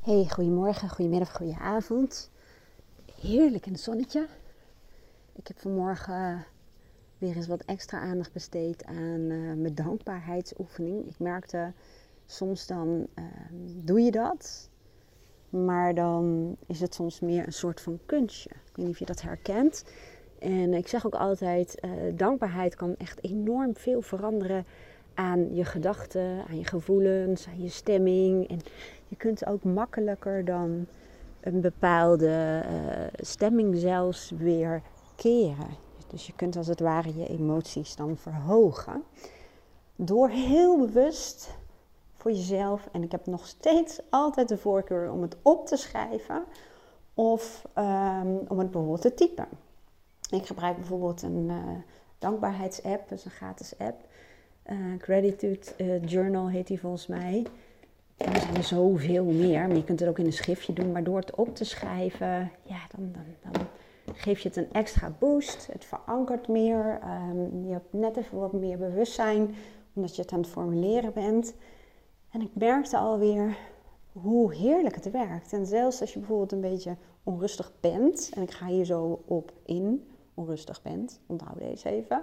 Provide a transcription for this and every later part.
Hey, goedemorgen, goedemiddag, goedenavond. Heerlijk in het zonnetje. Ik heb vanmorgen weer eens wat extra aandacht besteed aan uh, mijn dankbaarheidsoefening. Ik merkte soms dan uh, doe je dat, maar dan is het soms meer een soort van kunstje. Ik weet niet of je dat herkent. En ik zeg ook altijd, uh, dankbaarheid kan echt enorm veel veranderen aan je gedachten, aan je gevoelens, aan je stemming. En je kunt ook makkelijker dan een bepaalde uh, stemming zelfs weer keren. Dus je kunt als het ware je emoties dan verhogen. Door heel bewust voor jezelf, en ik heb nog steeds altijd de voorkeur om het op te schrijven of um, om het bijvoorbeeld te typen. Ik gebruik bijvoorbeeld een uh, dankbaarheidsapp, is een gratis app. Uh, Gratitude uh, Journal heet die volgens mij. Er zijn er zoveel meer, maar je kunt het ook in een schriftje doen. Maar door het op te schrijven, ja, dan, dan, dan geef je het een extra boost. Het verankert meer. Um, je hebt net even wat meer bewustzijn, omdat je het aan het formuleren bent. En ik merkte alweer hoe heerlijk het werkt. En zelfs als je bijvoorbeeld een beetje onrustig bent, en ik ga hier zo op in, onrustig bent, onthoud deze even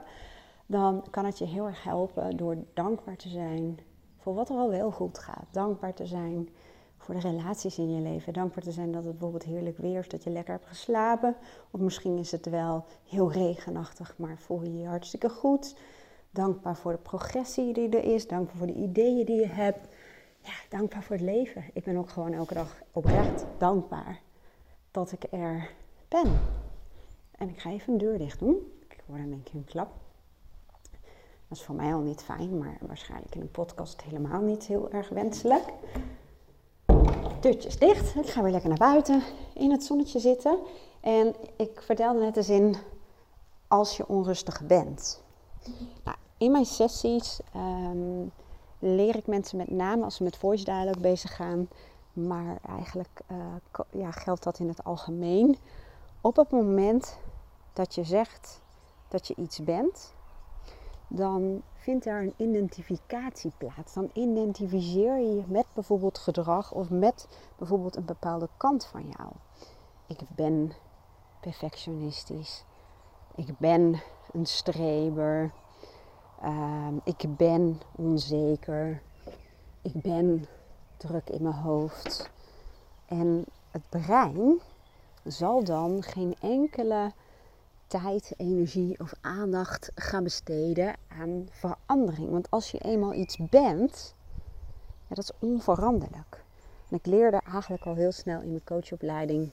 dan kan het je heel erg helpen door dankbaar te zijn voor wat er al wel goed gaat. Dankbaar te zijn voor de relaties in je leven. Dankbaar te zijn dat het bijvoorbeeld heerlijk weer is, dat je lekker hebt geslapen. Of misschien is het wel heel regenachtig, maar voel je je hartstikke goed. Dankbaar voor de progressie die er is. Dankbaar voor de ideeën die je hebt. Ja, dankbaar voor het leven. Ik ben ook gewoon elke dag oprecht dankbaar dat ik er ben. En ik ga even een deur dicht doen. Ik hoor dan denk een klap. Dat is voor mij al niet fijn, maar waarschijnlijk in een podcast helemaal niet heel erg wenselijk. Deurtjes dicht. Ik ga weer lekker naar buiten in het zonnetje zitten. En ik vertelde net eens in als je onrustig bent. Nou, in mijn sessies um, leer ik mensen met name als ze met voice dialogue bezig gaan, maar eigenlijk uh, ja, geldt dat in het algemeen. Op het moment dat je zegt dat je iets bent, dan vindt er een identificatie plaats. Dan identificeer je je met bijvoorbeeld gedrag of met bijvoorbeeld een bepaalde kant van jou. Ik ben perfectionistisch. Ik ben een streber. Uh, ik ben onzeker. Ik ben druk in mijn hoofd. En het brein zal dan geen enkele tijd, energie of aandacht gaan besteden aan verandering. Want als je eenmaal iets bent, ja, dat is onveranderlijk. En ik leerde eigenlijk al heel snel in mijn coachopleiding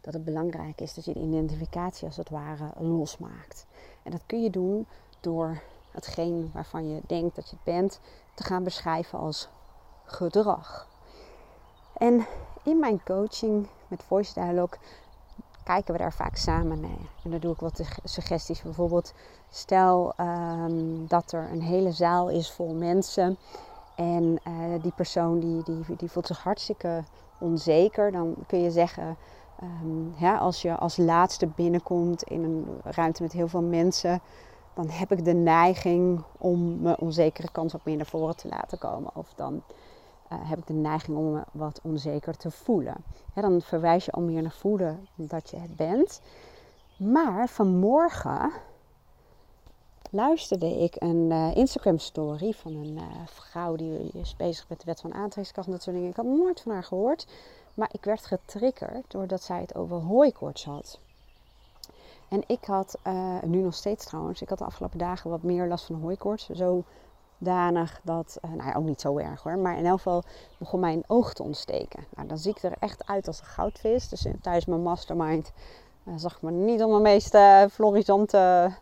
dat het belangrijk is dat je de identificatie als het ware losmaakt. En dat kun je doen door hetgeen waarvan je denkt dat je het bent te gaan beschrijven als gedrag. En in mijn coaching met Voice Dialogue kijken we daar vaak samen naar. En dan doe ik wat suggesties. Bijvoorbeeld, stel um, dat er een hele zaal is vol mensen. En uh, die persoon die, die, die voelt zich hartstikke onzeker. Dan kun je zeggen, ja, als je als laatste binnenkomt in een ruimte met heel veel mensen, dan heb ik de neiging om mijn onzekere kans wat meer naar voren te laten komen. Of dan heb ik de neiging om me wat onzeker te voelen. dan verwijs je al meer naar voelen dat je het bent. Maar vanmorgen luisterde ik een uh, Instagram story van een uh, vrouw die is bezig met de wet van aantrekkingskracht en dat soort dingen. Ik had nooit van haar gehoord, maar ik werd getriggerd doordat zij het over hooikoorts had. En ik had, nu nog steeds trouwens, ik had de afgelopen dagen wat meer last van hooikoorts. Zo danig dat, uh, nou ja, ook niet zo erg hoor, maar in elk geval begon mijn oog te ontsteken. Nou, dan zie ik er echt uit als een goudvis. Dus tijdens mijn mastermind uh, zag ik me niet op mijn meest uh, florisante,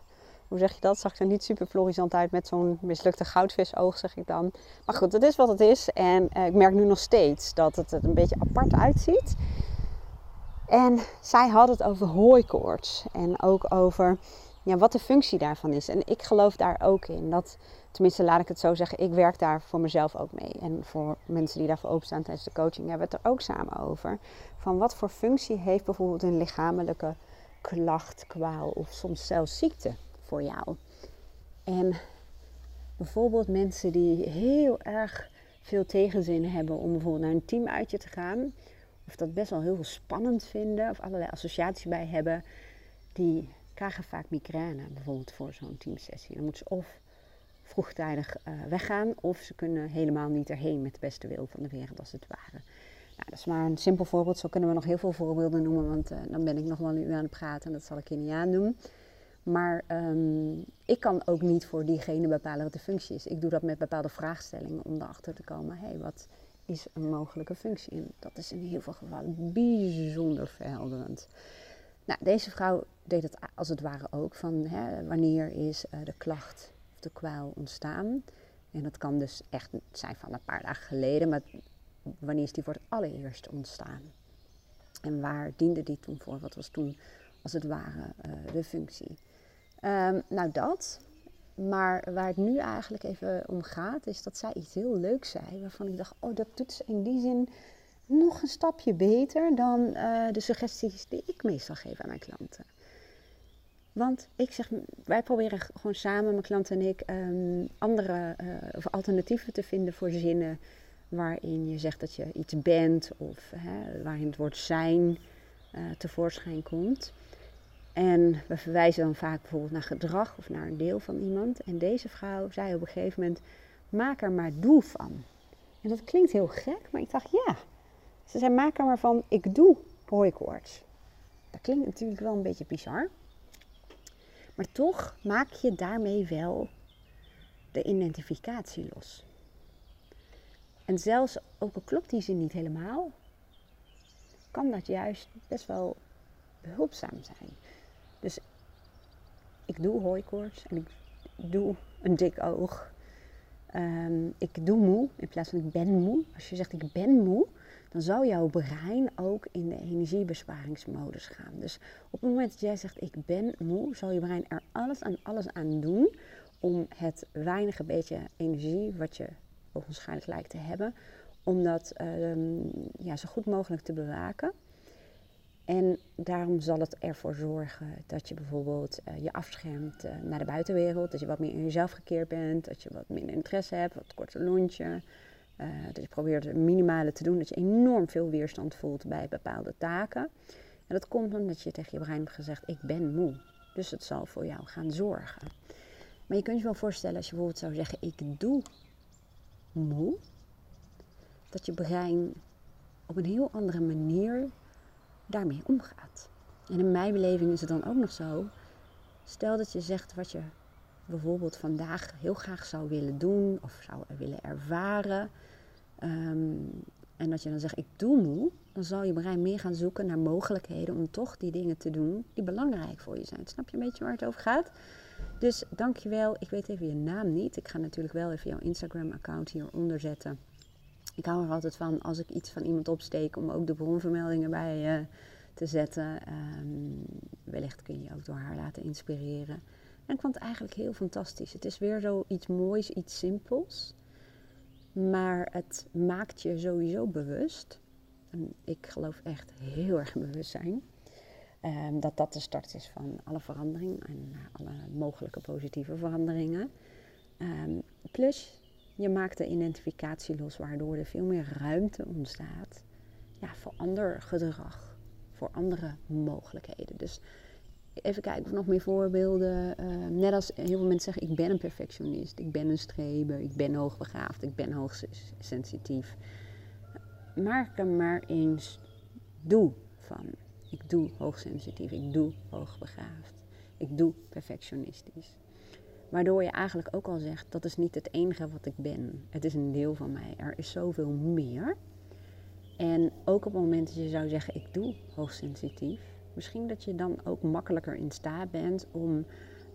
hoe zeg je dat? Zag er niet super florisant uit met zo'n mislukte goudvisoog, zeg ik dan. Maar goed, het is wat het is. En ik merk nu nog steeds dat het er een beetje apart uitziet. En zij had het over hooikoorts en ook over ja, wat de functie daarvan is. En ik geloof daar ook in. Dat, tenminste, laat ik het zo zeggen, ik werk daar voor mezelf ook mee. En voor mensen die daarvoor openstaan tijdens de coaching hebben we het er ook samen over. Van wat voor functie heeft bijvoorbeeld een lichamelijke klacht, kwaal of soms zelfs ziekte voor jou. En bijvoorbeeld mensen die heel erg veel tegenzin hebben om bijvoorbeeld naar een teamuitje te gaan. Of dat best wel heel veel spannend vinden. Of allerlei associaties bij hebben. Die krijgen vaak migraine bijvoorbeeld voor zo'n teamsessie. Dan moeten ze of vroegtijdig uh, weggaan. Of ze kunnen helemaal niet erheen met de beste wil van de wereld als het ware. Nou, dat is maar een simpel voorbeeld. Zo kunnen we nog heel veel voorbeelden noemen. Want uh, dan ben ik nog wel een uur aan het praten. En dat zal ik je niet aandoen. Maar um, ik kan ook niet voor diegene bepalen wat de functie is. Ik doe dat met bepaalde vraagstellingen om erachter te komen. Hé, hey, wat is een mogelijke functie? En dat is in heel veel gevallen bijzonder verhelderend. Nou, deze vrouw deed het als het ware ook. Van hè, wanneer is uh, de klacht of de kwaal ontstaan? En dat kan dus echt zijn van een paar dagen geleden. Maar wanneer is die voor het allereerst ontstaan? En waar diende die toen voor? Wat was toen als het ware uh, de functie? Um, nou, dat. Maar waar het nu eigenlijk even om gaat, is dat zij iets heel leuks zei. Waarvan ik dacht, oh, dat doet ze in die zin nog een stapje beter dan uh, de suggesties die ik meestal geef aan mijn klanten. Want ik zeg, wij proberen gewoon samen, mijn klanten en ik, um, andere uh, of alternatieven te vinden voor zinnen waarin je zegt dat je iets bent of hè, waarin het woord zijn uh, tevoorschijn komt. En we verwijzen dan vaak bijvoorbeeld naar gedrag of naar een deel van iemand. En deze vrouw zei op een gegeven moment: maak er maar doe van. En dat klinkt heel gek, maar ik dacht ja. Ze zei: maak er maar van, ik doe hooikoorts. Dat klinkt natuurlijk wel een beetje bizar. Maar toch maak je daarmee wel de identificatie los. En zelfs ook al klopt die zin niet helemaal, kan dat juist best wel behulpzaam zijn. Dus ik doe hooikoorts en ik doe een dik oog. Um, ik doe moe in plaats van ik ben moe. Als je zegt ik ben moe, dan zou jouw brein ook in de energiebesparingsmodus gaan. Dus op het moment dat jij zegt ik ben moe, zal je brein er alles aan alles aan doen om het weinige beetje energie wat je waarschijnlijk lijkt te hebben, om dat um, ja, zo goed mogelijk te bewaken. En daarom zal het ervoor zorgen dat je bijvoorbeeld uh, je afschermt uh, naar de buitenwereld. Dat je wat meer in jezelf gekeerd bent. Dat je wat minder interesse hebt, wat korter lontje. Uh, dat je probeert het minimale te doen. Dat je enorm veel weerstand voelt bij bepaalde taken. En dat komt omdat je tegen je brein hebt gezegd, ik ben moe. Dus het zal voor jou gaan zorgen. Maar je kunt je wel voorstellen als je bijvoorbeeld zou zeggen, ik doe moe. Dat je brein op een heel andere manier daarmee omgaat. En in mijn beleving is het dan ook nog zo. Stel dat je zegt wat je bijvoorbeeld vandaag heel graag zou willen doen of zou willen ervaren. Um, en dat je dan zegt, ik doe moe, dan zal je brein meer gaan zoeken naar mogelijkheden om toch die dingen te doen die belangrijk voor je zijn. Snap je een beetje waar het over gaat? Dus dankjewel. Ik weet even je naam niet. Ik ga natuurlijk wel even jouw Instagram-account hieronder zetten. Ik hou er altijd van als ik iets van iemand opsteek om ook de bronvermeldingen bij uh, te zetten. Um, wellicht kun je je ook door haar laten inspireren. En ik vond het eigenlijk heel fantastisch. Het is weer zo iets moois, iets simpels. Maar het maakt je sowieso bewust. En ik geloof echt heel erg in bewustzijn. Um, dat dat de start is van alle verandering en alle mogelijke positieve veranderingen. Um, plus, je maakt de identificatie los, waardoor er veel meer ruimte ontstaat ja, voor ander gedrag, voor andere mogelijkheden. Dus even kijken of nog meer voorbeelden. Uh, net als heel veel mensen zeggen, ik ben een perfectionist, ik ben een streber, ik ben hoogbegaafd, ik ben hoogsensitief. Maak er maar eens doe van. Ik doe hoogsensitief, ik doe hoogbegaafd, ik doe perfectionistisch. Waardoor je eigenlijk ook al zegt, dat is niet het enige wat ik ben. Het is een deel van mij. Er is zoveel meer. En ook op het moment dat je zou zeggen, ik doe hoogsensitief. Misschien dat je dan ook makkelijker in staat bent om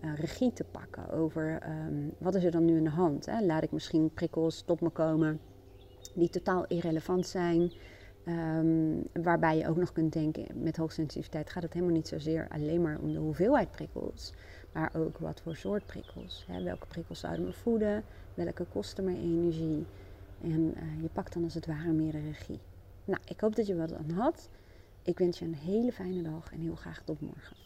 uh, regie te pakken over um, wat is er dan nu in de hand. Hè? Laat ik misschien prikkels tot me komen die totaal irrelevant zijn. Um, waarbij je ook nog kunt denken, met hoogsensitiviteit gaat het helemaal niet zozeer alleen maar om de hoeveelheid prikkels maar ook wat voor soort prikkels. Hè? Welke prikkels zouden me voeden? Welke kosten me energie? En uh, je pakt dan als het ware meer de regie. Nou, ik hoop dat je wat aan had. Ik wens je een hele fijne dag en heel graag tot morgen.